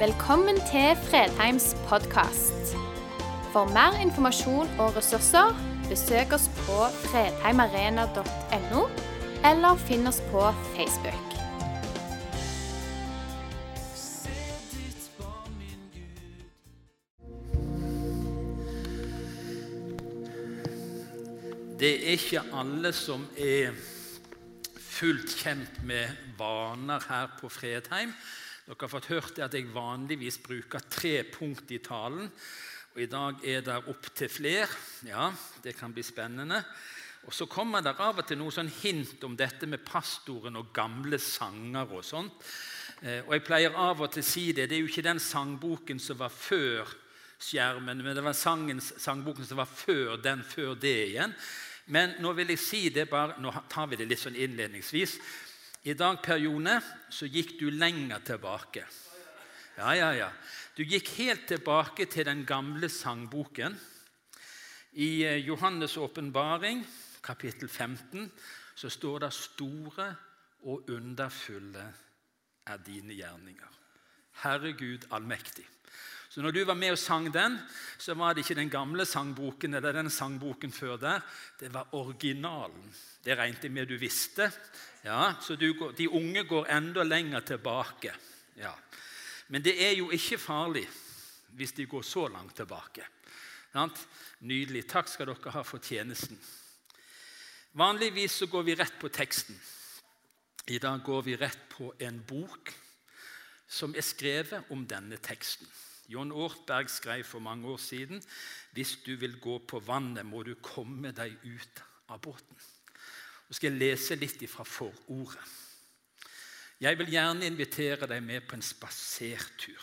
Velkommen til Fredheims podkast. For mer informasjon og ressurser, besøk oss på fredheimarena.no, eller finn oss på Facebook. Det er ikke alle som er fullt kjent med vaner her på Fredheim. Dere har fått hørt at jeg vanligvis bruker tre punkt i talen. Og I dag er det opptil flere. Ja, det kan bli spennende. Og Så kommer det av og til noe sånn hint om dette med pastoren og gamle sanger og sånt. Eh, og Jeg pleier av og til å si det. Det er jo ikke den sangboken som var før skjermen, men det var sangens, sangboken som var før den før det igjen. Men nå vil jeg si det bare, nå tar vi det litt sånn innledningsvis. I dag, Per så gikk du lenger tilbake. Ja, ja, ja. Du gikk helt tilbake til den gamle sangboken. I eh, Johannes' åpenbaring, kapittel 15, så står det 'Store og underfulle er dine gjerninger'. Herre Gud allmektig. Så når du var med og sang den, så var det ikke den gamle sangboken eller den sangboken før der. Det var originalen. Det regnet jeg med du visste. Ja, så du, De unge går enda lenger tilbake. Ja. Men det er jo ikke farlig hvis de går så langt tilbake. Nydelig. Takk skal dere ha for tjenesten. Vanligvis så går vi rett på teksten. I dag går vi rett på en bok som er skrevet om denne teksten. John Ortberg skrev for mange år siden hvis du vil gå på vannet, må du komme deg ut av båten. Nå skal jeg lese litt fra forordet. Jeg vil gjerne invitere deg med på en spasertur.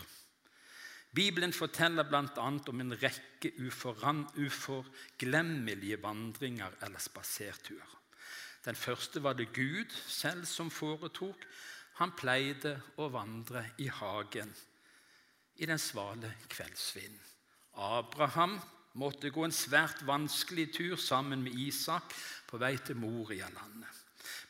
Bibelen forteller bl.a. om en rekke uforglemmelige vandringer eller spaserturer. Den første var det Gud selv som foretok. Han pleide å vandre i hagen i den svale kveldsvinden. Abraham måtte gå en svært vanskelig tur sammen med Isak på vei til Morialandet.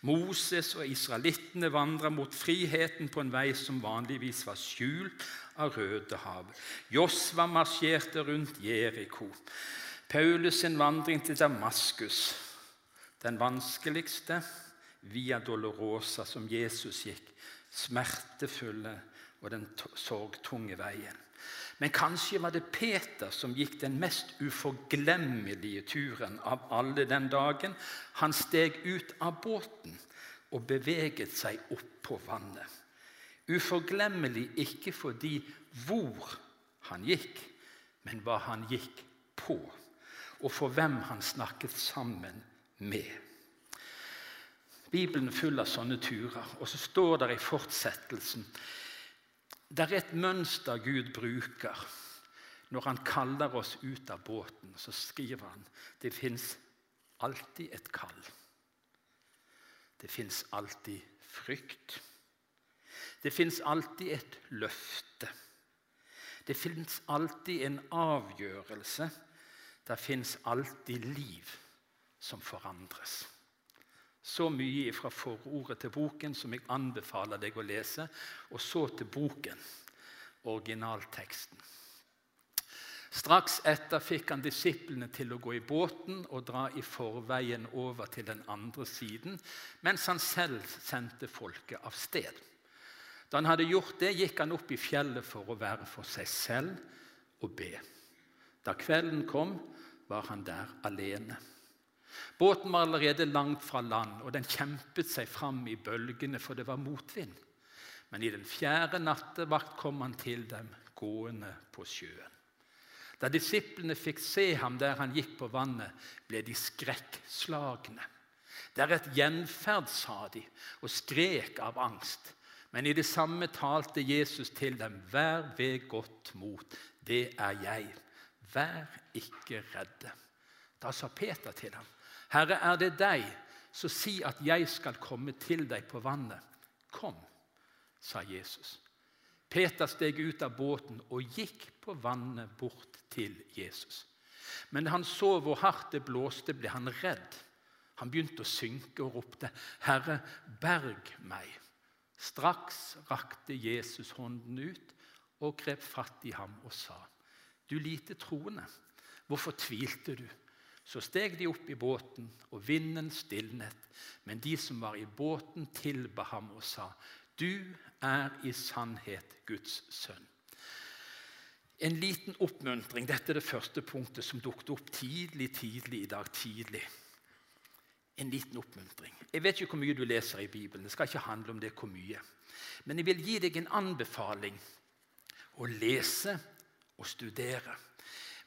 Moses og israelittene vandra mot friheten på en vei som vanligvis var skjult av Rødehavet. Josva marsjerte rundt Jeriko. Paulus' sin vandring til Damaskus, den vanskeligste via Dolorosa som Jesus gikk, smertefulle og den sorgtunge veien. Men kanskje var det Peter som gikk den mest uforglemmelige turen av alle den dagen. Han steg ut av båten og beveget seg opp på vannet. Uforglemmelig ikke fordi hvor han gikk, men hva han gikk på, og for hvem han snakket sammen med. Bibelen er full av sånne turer. Og så står det i fortsettelsen det er et mønster Gud bruker når han kaller oss ut av båten. Så skriver han det fins alltid et kall. Det fins alltid frykt. Det fins alltid et løfte. Det fins alltid en avgjørelse. Det fins alltid liv som forandres. Så mye fra forordet til boken som jeg anbefaler deg å lese. Og så til boken, originalteksten. Straks etter fikk han disiplene til å gå i båten og dra i forveien over til den andre siden, mens han selv sendte folket av sted. Da han hadde gjort det, gikk han opp i fjellet for å være for seg selv og be. Da kvelden kom, var han der alene. Båten var allerede langt fra land, og den kjempet seg fram i bølgene, for det var motvind. Men i den fjerde nattevakt kom han til dem gående på sjøen. Da disiplene fikk se ham der han gikk på vannet, ble de skrekkslagne. Det er et gjenferd, sa de, og skrek av angst. Men i det samme talte Jesus til dem, vær ved godt mot, det er jeg. Vær ikke redde. Da sa Peter til ham, Herre, er det deg, så si at jeg skal komme til deg på vannet. Kom, sa Jesus. Peter steg ut av båten og gikk på vannet bort til Jesus. Men da han så hvor hardt det blåste, ble han redd. Han begynte å synke og ropte, 'Herre, berg meg.' Straks rakte Jesus hånden ut og grep fatt i ham og sa, 'Du lite troende, hvorfor tvilte du?' Så steg de opp i båten, og vinden stilnet. Men de som var i båten, tilba ham og sa, 'Du er i sannhet Guds sønn'. En liten oppmuntring. Dette er det første punktet som dukket opp tidlig tidlig i dag tidlig. En liten oppmuntring. Jeg vet ikke hvor mye du leser i Bibelen. Det skal ikke handle om det hvor mye. Men jeg vil gi deg en anbefaling å lese og studere.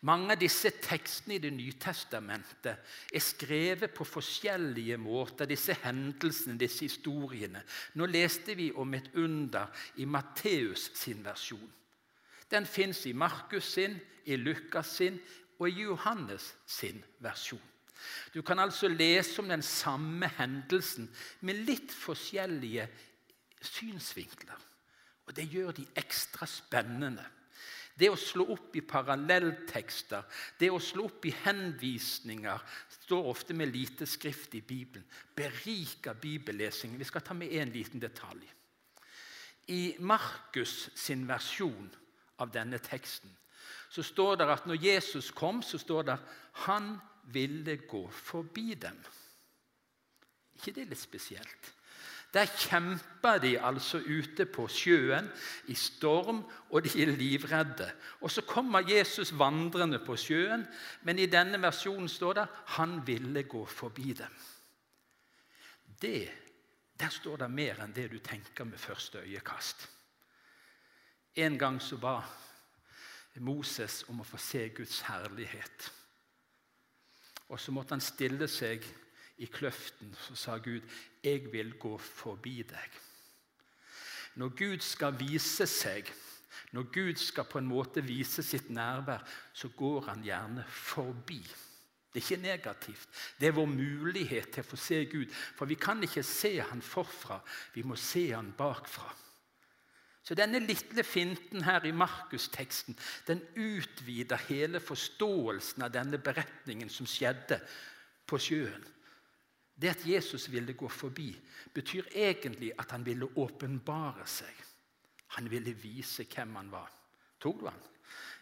Mange av disse tekstene i Det nye testamentet er skrevet på forskjellige måter. Disse hendelsene, disse historiene. Nå leste vi om et under i Matteus sin versjon. Den fins i Markus sin, i Lukas sin og i Johannes sin versjon. Du kan altså lese om den samme hendelsen med litt forskjellige synsvinkler. Og Det gjør de ekstra spennende. Det å slå opp i parallelltekster, det å slå opp i henvisninger står ofte med lite skrift i Bibelen. Beriker bibellesingen. Vi skal ta med én liten detalj. I Markus sin versjon av denne teksten så står det at når Jesus kom, så står det at han ville gå forbi dem. ikke det litt spesielt? Der kjemper de altså ute på sjøen i storm, og de er livredde. Og Så kommer Jesus vandrende på sjøen, men i denne versjonen står det han ville gå forbi dem. Det, Der står det mer enn det du tenker med første øyekast. En gang så ba Moses om å få se Guds herlighet. Og så måtte han stille seg i kløften, så sa Gud, 'Jeg vil gå forbi deg'. Når Gud skal vise seg, når Gud skal på en måte vise sitt nærvær, så går han gjerne forbi. Det er ikke negativt. Det er vår mulighet til å få se Gud. For vi kan ikke se han forfra, vi må se han bakfra. Så denne lille finten her i Markusteksten den utvider hele forståelsen av denne beretningen som skjedde på sjøen. Det at Jesus ville gå forbi, betyr egentlig at han ville åpenbare seg. Han ville vise hvem han var. Tok du han?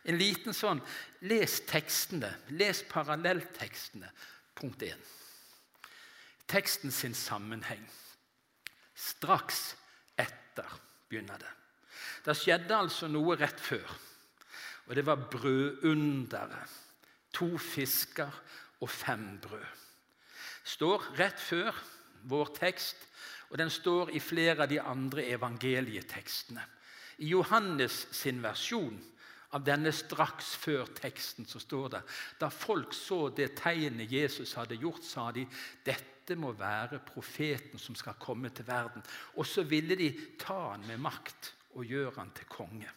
En liten sånn Les tekstene. Les parallelltekstene. Punkt 1. Teksten sin sammenheng. Straks etter begynner det. Det skjedde altså noe rett før. Og det var brødunderet. To fisker og fem brød står rett før vår tekst, og den står i flere av de andre evangelietekstene. I Johannes sin versjon av denne straks før teksten så står det da folk så det tegnet Jesus hadde gjort, sa de dette må være profeten som skal komme til verden. Og så ville de ta han med makt og gjøre han til konge.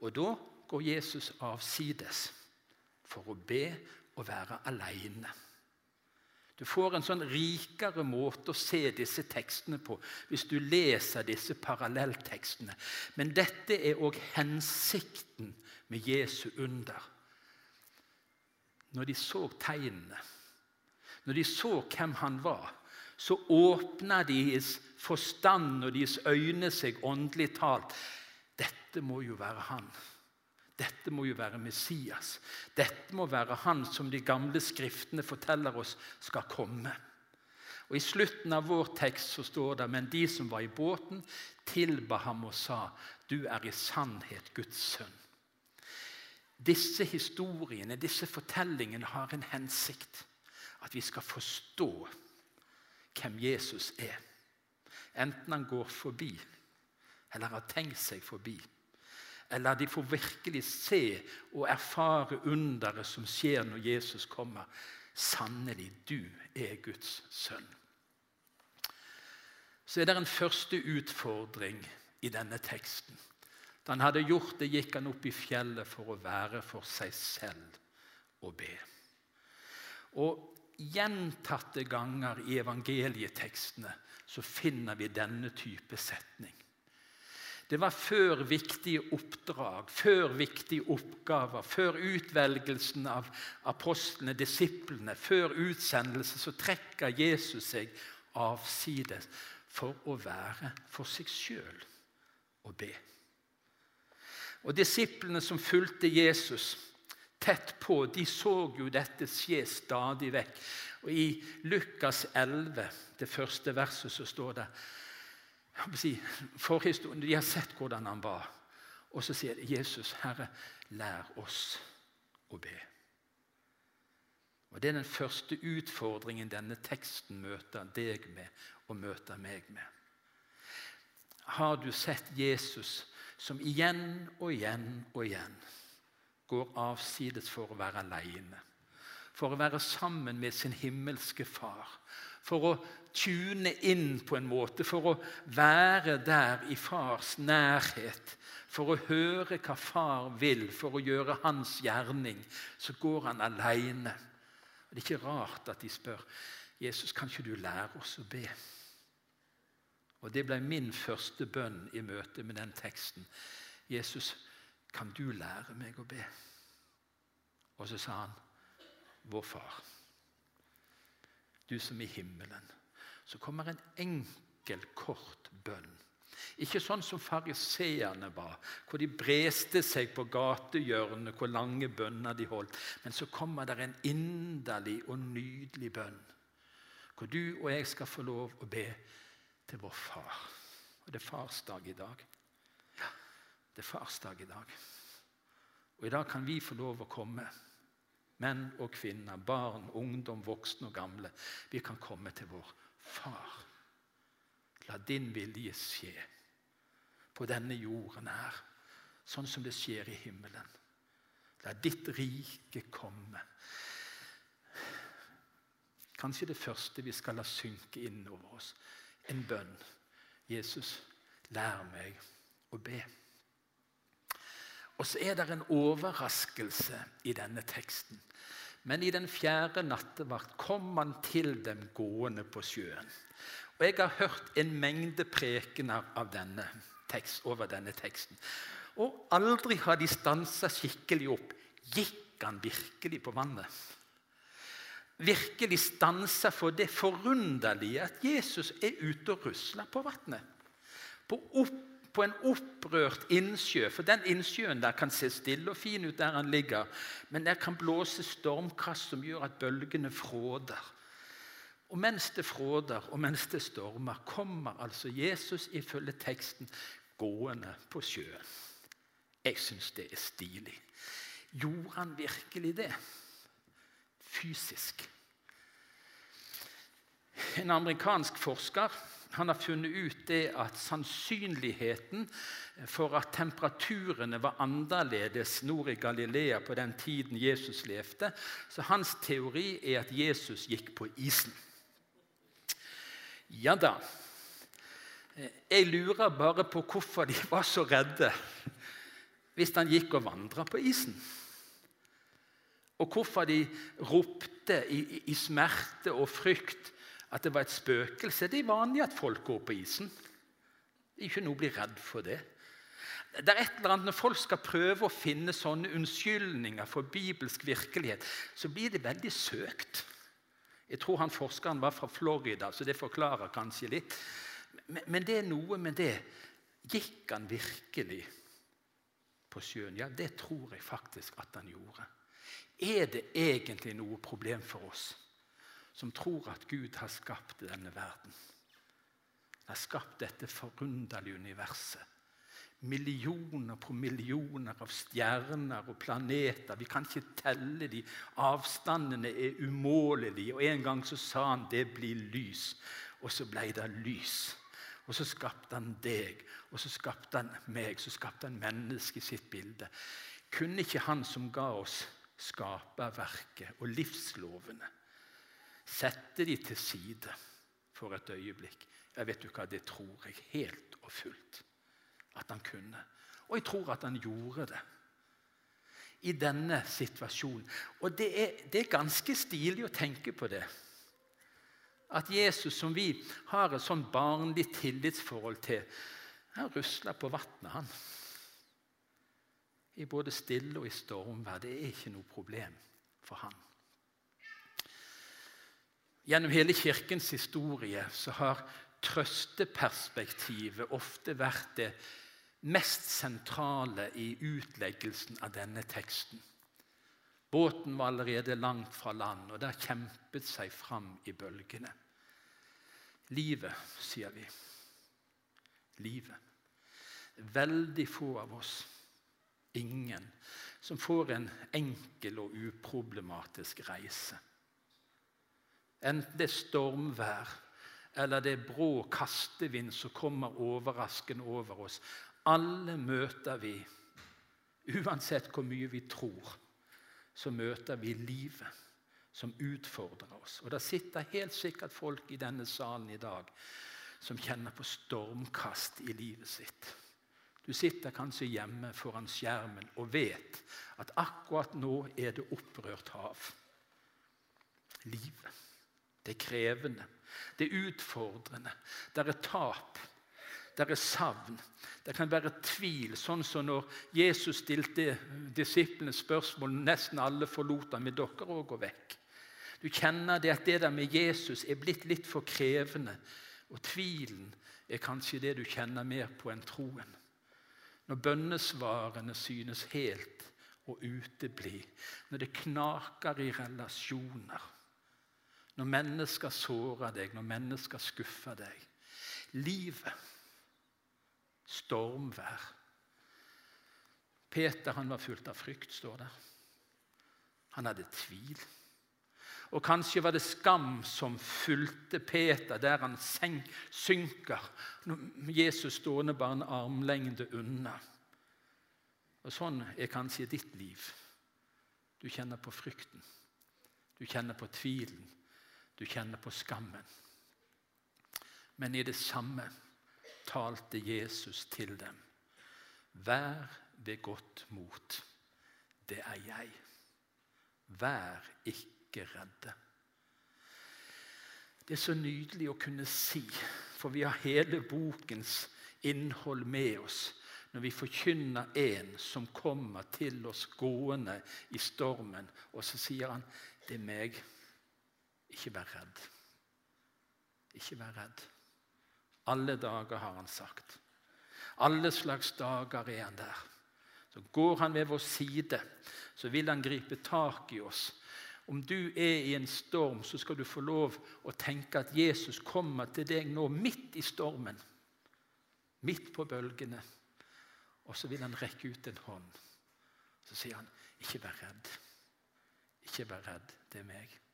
Og da går Jesus avsides for å be og være aleine. Du får en sånn rikere måte å se disse tekstene på hvis du leser disse parallelltekstene. Men dette er òg hensikten med Jesu under. Når de så tegnene, når de så hvem han var, så åpna deres forstand og deres øyne seg åndelig talt. Dette må jo være han. Dette må jo være Messias. Dette må være han som de gamle skriftene forteller oss skal komme. Og I slutten av vår tekst så står det men de som var i båten, tilba ham og sa, du er i sannhet Guds sønn. Disse historiene, disse fortellingene har en hensikt. At vi skal forstå hvem Jesus er. Enten han går forbi eller har tenkt seg forbi. Eller de får virkelig se og erfare underet som skjer når Jesus kommer. Sannelig, du er Guds sønn. Så er det en første utfordring i denne teksten. Da han hadde gjort det, gikk han opp i fjellet for å være for seg selv og be. Og Gjentatte ganger i evangelietekstene så finner vi denne type setning. Det var før viktige oppdrag, før viktige oppgaver, før utvelgelsen av apostlene, disiplene, før utsendelse, så trekker Jesus seg avsides for å være for seg sjøl og be. Og Disiplene som fulgte Jesus tett på, de så jo dette skje stadig vekk. Og I Lukas 11, det første verset, så står det si, forhistorien, De har sett hvordan han var. Og så sier de, Jesus, Herre, lær oss å be. Og Det er den første utfordringen denne teksten møter deg med og møter meg med. Har du sett Jesus som igjen og igjen og igjen går avsides for å være alene? For å være sammen med sin himmelske far? For å tune inn på en måte, for å være der i fars nærhet? For å høre hva far vil, for å gjøre hans gjerning, så går han alene. Og Det er ikke rart at de spør Jesus, kan ikke du lære oss å be? Og Det ble min første bønn i møte med den teksten. Jesus, kan du lære meg å be? Og så sa han, Vår Far, du som i himmelen. Så kommer en enkel, kort bønn. Ikke sånn som fariseerne var, hvor de breste seg på gatehjørnet, hvor lange bønner de holdt. Men så kommer det en inderlig og nydelig bønn, hvor du og jeg skal få lov å be til vår far. Og det er farsdag i dag. Ja, det er farsdag i dag. Og i dag kan vi få lov å komme. Menn og kvinner, barn, ungdom, voksne og gamle. Vi kan komme til vår far. La din vilje skje på denne jorden her, sånn som det skjer i himmelen. La ditt rike komme. Kanskje det første vi skal la synke inn over oss. En bønn. Jesus, lær meg å be. Og så er det en overraskelse i denne teksten. Men i den fjerde nattevakt kom han til dem gående på sjøen. Og Jeg har hørt en mengde prekener av denne tekst, over denne teksten. Og aldri har de stansa skikkelig opp. Gikk han virkelig på vannet? Virkelig stansa for det forunderlige at Jesus er ute og rusler på vannet. På, på, en opprørt innsjø. For den innsjøen der kan se stille og fin ut der han ligger. Men der kan blåse stormkast som gjør at bølgene fråder. Og mens det fråder og mens det stormer, kommer altså Jesus ifølge teksten gående på sjøen. Jeg syns det er stilig. Gjorde han virkelig det? Fysisk. En amerikansk forsker han har funnet ut det at sannsynligheten for at temperaturene var annerledes nord i Galilea på den tiden Jesus levde Så hans teori er at Jesus gikk på isen. Ja da. Jeg lurer bare på hvorfor de var så redde hvis han gikk og vandra på isen. Og hvorfor de ropte i, i, smerte og frykt at det var et spøkelse. Det er vanlig at folk går på isen. Det er ikke noe å bli redd for det. Det er et eller annet Når folk skal prøve å finne sånne unnskyldninger for bibelsk virkelighet, så blir det veldig søkt. Jeg tror han forskeren var fra Florida, så det forklarer kanskje litt. Men, men det er noe med det. Gikk han virkelig på sjøen? Ja, det tror jeg faktisk at han gjorde. Er det egentlig noe problem for oss som tror at Gud har skapt denne verden? Han har skapt dette forunderlige universet millioner på millioner av stjerner og planeter. Vi kan ikke telle de. Avstandene er umålelige. Og En gang så sa han det blir lys, og så ble det lys. Og så skapte han deg, og så skapte han meg, så skapte han mennesket i sitt bilde. Kunne ikke han som ga oss skaperverket og livslovene, sette de til side for et øyeblikk? Jeg vet du hva, Det tror jeg helt og fullt at han kunne. Og jeg tror at han gjorde det i denne situasjonen. Og det er, det er ganske stilig å tenke på det. At Jesus, som vi har et sånn barnlig tillitsforhold til, han rusler på vannet, han. I både stille og i stormvær. Det er ikke noe problem for han. Gjennom hele Kirkens historie så har trøsteperspektivet ofte vært det mest sentrale i utleggelsen av denne teksten. Båten var allerede langt fra land, og der kjempet seg fram i bølgene. Livet, sier vi. Livet. Veldig få av oss, ingen, som får en enkel og uproblematisk reise. Enten det er stormvær eller det er brå kastevind som kommer overraskende over oss. Alle møter vi, uansett hvor mye vi tror så møter vi livet som utfordrer oss. Og Det sitter helt sikkert folk i denne salen i dag som kjenner på stormkast i livet sitt. Du sitter kanskje hjemme foran skjermen og vet at akkurat nå er det opprørt hav. Livet. Det er krevende. Det er utfordrende. Det er tap. Det er savn. Det kan være tvil, sånn som når Jesus stilte disiplene spørsmål. Nesten alle forlot ham. Vil dere òg gå vekk? Du kjenner det at det der med Jesus er blitt litt for krevende. Og tvilen er kanskje det du kjenner mer på enn troen. Når bønnesvarene synes helt å utebli. Når det knaker i relasjoner. Når mennesker sårer deg, når mennesker skuffer deg. Livet stormvær. Peter han var fullt av frykt, står det. Han hadde tvil. Og kanskje var det skam som fulgte Peter der han synker. Jesus stående bare en armlengde unna. Og Sånn er kanskje ditt liv. Du kjenner på frykten. Du kjenner på tvilen. Du kjenner på skammen. Men i det samme talte Jesus til dem. Vær ved godt mot. Det er jeg. Vær ikke redde. Det er så nydelig å kunne si, for vi har hele bokens innhold med oss når vi forkynner en som kommer til oss gående i stormen, og så sier han, 'Det er meg. Ikke vær redd. Ikke vær redd.' Alle dager, har han sagt. Alle slags dager er han der. Så går han ved vår side, så vil han gripe tak i oss. Om du er i en storm, så skal du få lov å tenke at Jesus kommer til deg nå midt i stormen. Midt på bølgene. Og så vil han rekke ut en hånd. Så sier han, 'Ikke vær redd. Ikke vær redd. Det er meg.'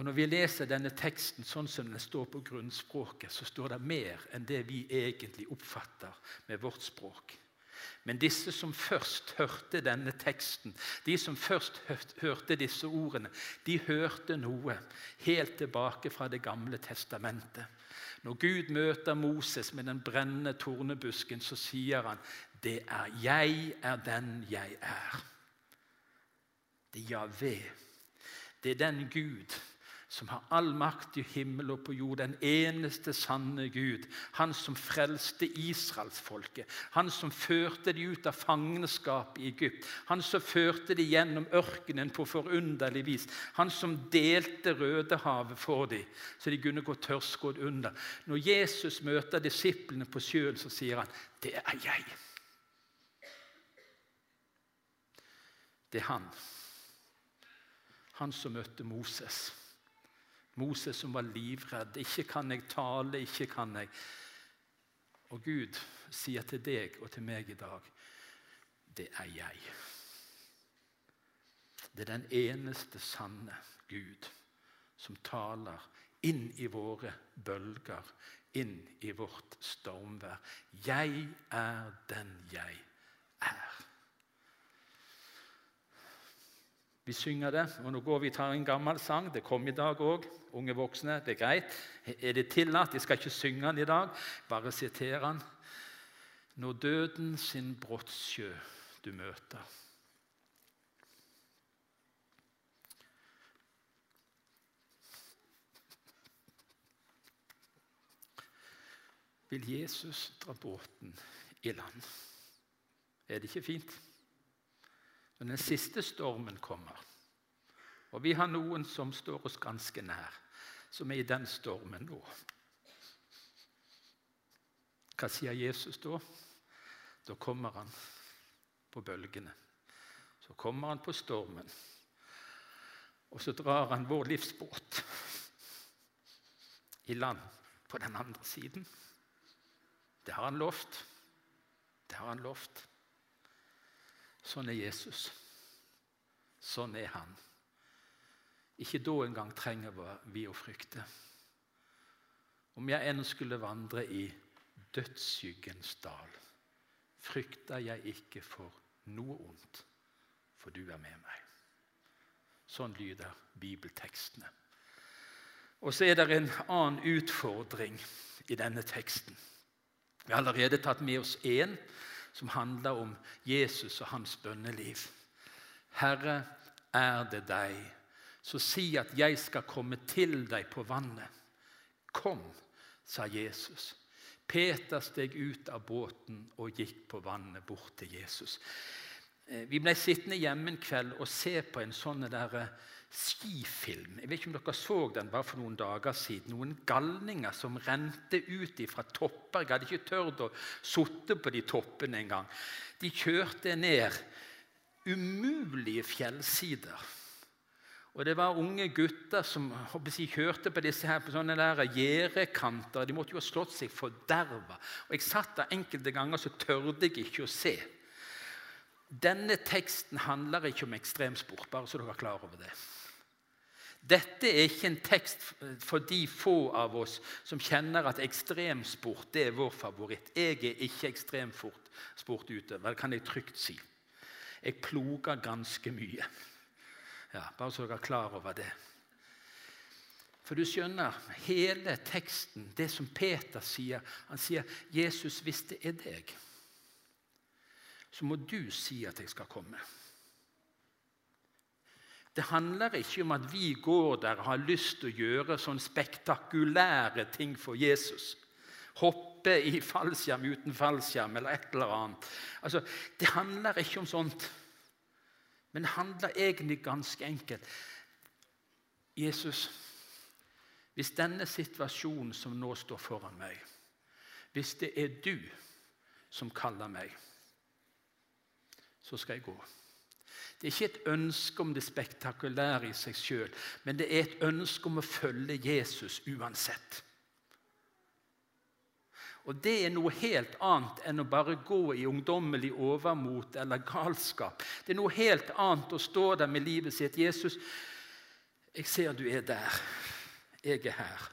Og Når vi leser denne teksten sånn som den står på grunnspråket, så står det mer enn det vi egentlig oppfatter med vårt språk. Men disse som først hørte denne teksten, de som først hørte disse ordene, de hørte noe helt tilbake fra Det gamle testamentet. Når Gud møter Moses med den brennende tornebusken, så sier han, 'Det er jeg er den jeg er'. Det er Javé. Det er den Gud som har all makt i himmel og på jord, den eneste sanne Gud. Han som frelste israelsfolket, han som førte de ut av fangenskap i Egypt. Han som førte de gjennom ørkenen på forunderlig vis. Han som delte Rødehavet for dem, så de kunne gå tørrskodd under. Når Jesus møter disiplene på sjøen, så sier han, 'Det er jeg'. Det er han. Han som møtte Moses. Moses som var livredd. 'Ikke kan jeg tale, ikke kan jeg' Og Gud sier til deg og til meg i dag 'Det er jeg'. Det er den eneste sanne Gud som taler inn i våre bølger, inn i vårt stormvær. Jeg er den jeg er. Vi synger det, og nå går vi og tar en gammel sang. Det kom i dag òg. Unge voksne, det er greit. Er det tillatt? Jeg skal ikke synge den i dag, bare sitere den. Når døden sin brottsjø du møter. Vil Jesus dra båten i land? Er det ikke fint? Når den siste stormen kommer, og vi har noen som står oss ganske nær, som er i den stormen nå Hva sier Jesus da? Da kommer han på bølgene. Så kommer han på stormen. Og så drar han vår livsbåt i land på den andre siden. Det har han lovt. Det har han lovt. Sånn er Jesus. Sånn er han. Ikke da engang trenger vi å frykte. Om jeg enn skulle vandre i dødsskyggens dal, frykter jeg ikke for noe ondt, for du er med meg. Sånn lyder bibeltekstene. Og så er det en annen utfordring i denne teksten. Vi har allerede tatt med oss én som handler om Jesus og hans bønneliv. Herre, er det deg, så si at jeg skal komme til deg på vannet. Kom, sa Jesus. Peter steg ut av båten og gikk på vannet bort til Jesus. Eh, vi ble sittende hjemme en kveld og se på en sånn der eh, skifilm. Jeg vet ikke om dere så den bare for noen dager siden. Noen galninger som rente ut fra topper. Jeg hadde ikke tørt å sitte på de toppene engang. De kjørte ned umulige fjellsider. Og Det var unge gutter som jeg, kjørte på disse her på sånne gjerdekanter. De måtte jo ha slått seg forderva. Og jeg satt der enkelte ganger så tørde jeg ikke å se. Denne teksten handler ikke om ekstremsport, bare så dere er klar over det. Dette er ikke en tekst for de få av oss som kjenner at ekstremsport er vår favoritt. Jeg er ikke ekstremsportutøver, det kan jeg trygt si. Jeg ploger ganske mye. Ja, bare så dere er klar over det. For du skjønner, hele teksten, det som Peter sier Han sier 'Jesus, hvis det er deg' så må du si at jeg skal komme. Det handler ikke om at vi går der og har lyst til å gjøre sånne spektakulære ting for Jesus. Hoppe i fallskjerm uten fallskjerm eller et eller annet. Altså, det handler ikke om sånt. Men det handler egentlig ganske enkelt. Jesus, hvis denne situasjonen som nå står foran meg, hvis det er du som kaller meg så skal jeg gå. Det er ikke et ønske om det spektakulære i seg sjøl, men det er et ønske om å følge Jesus uansett. Og Det er noe helt annet enn å bare gå i ungdommelig overmot eller galskap. Det er noe helt annet å stå der med livet sitt. 'Jesus, jeg ser du er der. Jeg er her.'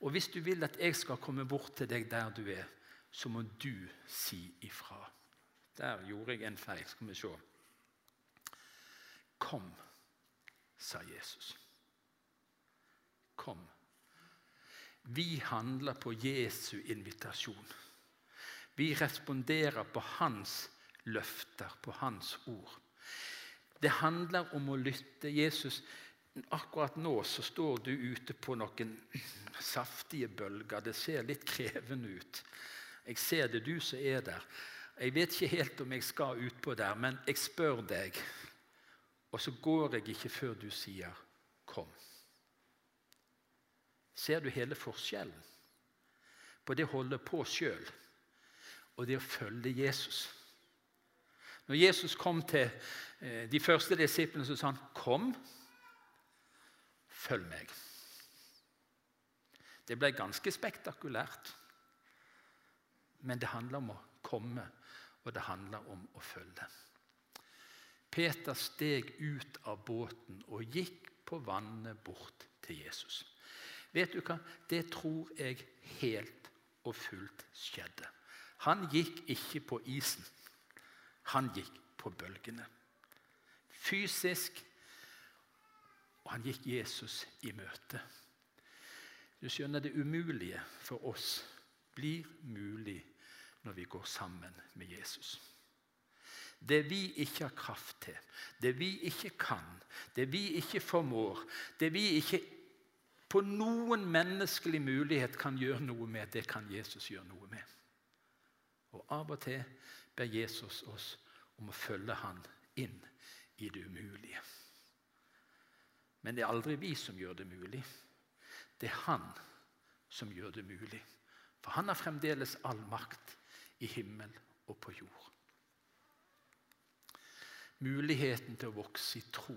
Og hvis du vil at jeg skal komme bort til deg der du er, så må du si ifra. Der gjorde jeg en feil. Skal vi se. Kom, sa Jesus. Kom. Vi handler på Jesu invitasjon. Vi responderer på hans løfter, på hans ord. Det handler om å lytte. Jesus, akkurat nå så står du ute på noen saftige bølger. Det ser litt krevende ut. Jeg ser det, du som er der. Jeg vet ikke helt om jeg skal utpå der, men jeg spør deg. Og så går jeg ikke før du sier 'kom'. Ser du hele forskjellen på det å holde på sjøl og det å følge Jesus? Når Jesus kom til eh, de første disiplene, så sa han 'Kom, følg meg'. Det ble ganske spektakulært, men det handler om å komme og det handler om å følge. Peter steg ut av båten og gikk på vannet bort til Jesus. Vet du hva? Det tror jeg helt og fullt skjedde. Han gikk ikke på isen. Han gikk på bølgene. Fysisk. Og han gikk Jesus i møte. Du skjønner, det umulige for oss blir mulig når vi går sammen med Jesus. Det vi ikke har kraft til, det vi ikke kan, det vi ikke formår, det vi ikke på noen menneskelig mulighet kan gjøre noe med, det kan Jesus gjøre noe med. Og Av og til ber Jesus oss om å følge han inn i det umulige. Men det er aldri vi som gjør det mulig. Det er han som gjør det mulig For han har fremdeles all makt i himmel og på jord. Muligheten til å vokse i tro.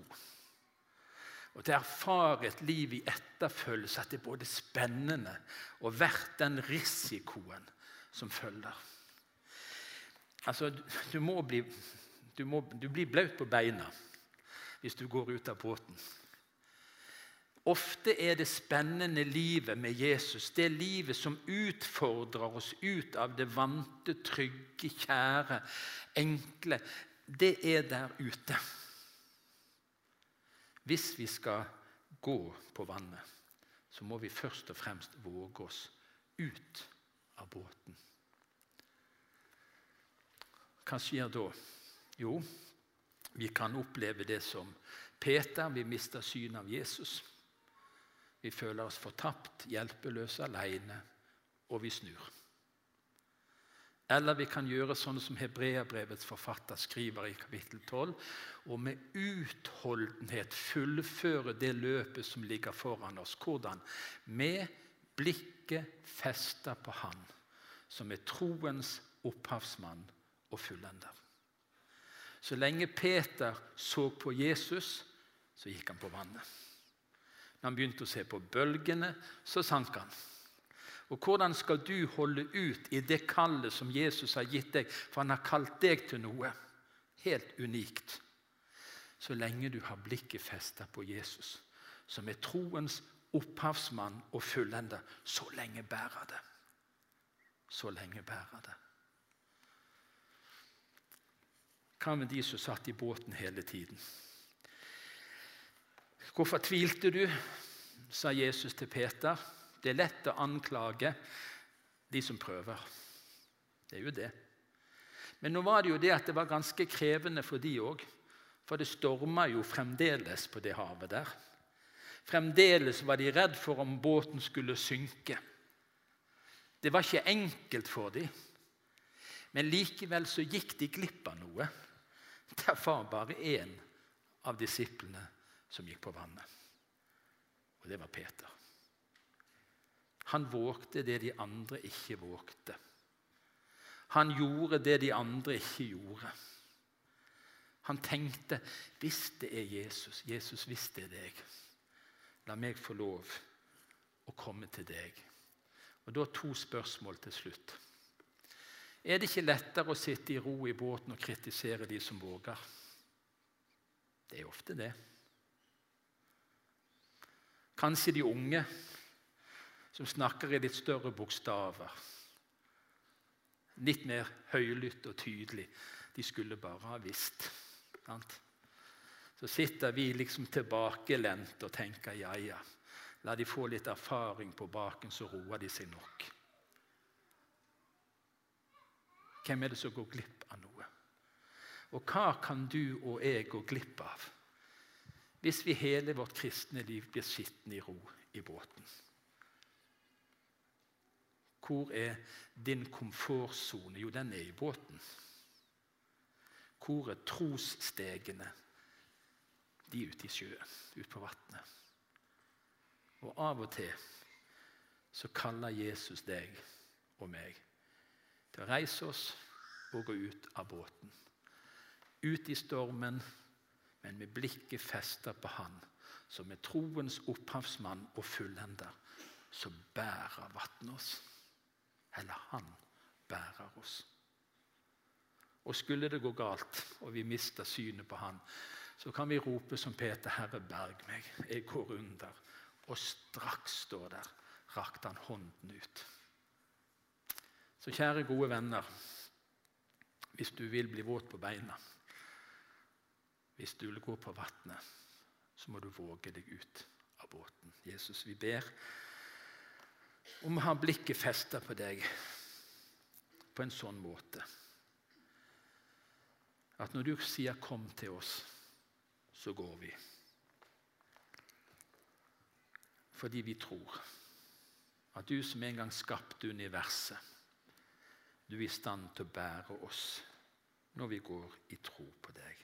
Og til å erfare et liv i etterfølgelse, at det er både spennende og verdt den risikoen som følger. Altså, du må bli du, må, du blir blaut på beina hvis du går ut av båten. Ofte er det spennende livet med Jesus, det livet som utfordrer oss ut av det vante, trygge, kjære, enkle, det er der ute. Hvis vi skal gå på vannet, så må vi først og fremst våge oss ut av båten. Hva skjer da? Jo, vi kan oppleve det som Peter. Vi mister synet av Jesus. Vi føler oss fortapt, hjelpeløse, alene, og vi snur. Eller vi kan gjøre sånn som Hebreabrevets forfatter skriver i kapittel 12, og med utholdenhet fullføre det løpet som ligger foran oss. Hvordan? Med blikket festet på Han, som er troens opphavsmann og fullender. Så lenge Peter så på Jesus, så gikk han på vannet. Når han begynte å se på bølgene, så sank han. Og Hvordan skal du holde ut i det kallet som Jesus har gitt deg? For han har kalt deg til noe helt unikt. Så lenge du har blikket festa på Jesus, som er troens opphavsmann og fullende, så lenge bærer det. Så lenge bærer det. Hva med de som satt i båten hele tiden? Hvorfor tvilte du? sa Jesus til Peter. Det er lett å anklage de som prøver. Det er jo det. Men nå var det jo det at det var ganske krevende for de òg. For det storma jo fremdeles på det havet der. Fremdeles var de redd for om båten skulle synke. Det var ikke enkelt for dem. Men likevel så gikk de glipp av noe. Det var bare én av disiplene som gikk på vannet. Og det var Peter. Han vågte det de andre ikke vågte. Han gjorde det de andre ikke gjorde. Han tenkte hvis det er Jesus, Jesus hvis det er deg, la meg få lov å komme til deg. Og Da to spørsmål til slutt. Er det ikke lettere å sitte i ro i båten og kritisere de som våger? Det er ofte det. Kanskje de unge som snakker i litt større bokstaver. Litt mer høylytt og tydelig. De skulle bare ha visst. Så sitter vi liksom tilbakelent og tenker ja, ja. La de få litt erfaring på baken, så roer de seg nok. Hvem er det som går glipp av noe? Og hva kan du og jeg gå glipp av hvis vi hele vårt kristne liv blir sittende i ro i båten? Hvor er din komfortsone? Jo, den er i båten. Hvor er trosstegene? De er ute i sjøen, ute på vannet. Og av og til så kaller Jesus deg og meg til å reise oss og gå ut av båten. Ut i stormen, men med blikket festet på Han, som er troens opphavsmann og fullender, som bærer vannet oss. Eller Han bærer oss. Og skulle det gå galt, og vi mister synet på Han, så kan vi rope som Peter, 'Herre, berg meg, jeg går under.' Og straks står der, rakte han hånden ut. Så kjære, gode venner, hvis du vil bli våt på beina, hvis du vil gå på vannet, så må du våge deg ut av båten. Jesus, vi ber om å ha blikket festa på deg på en sånn måte at når du sier 'kom til oss', så går vi. Fordi vi tror at du som en gang skapte universet, du er i stand til å bære oss når vi går i tro på deg.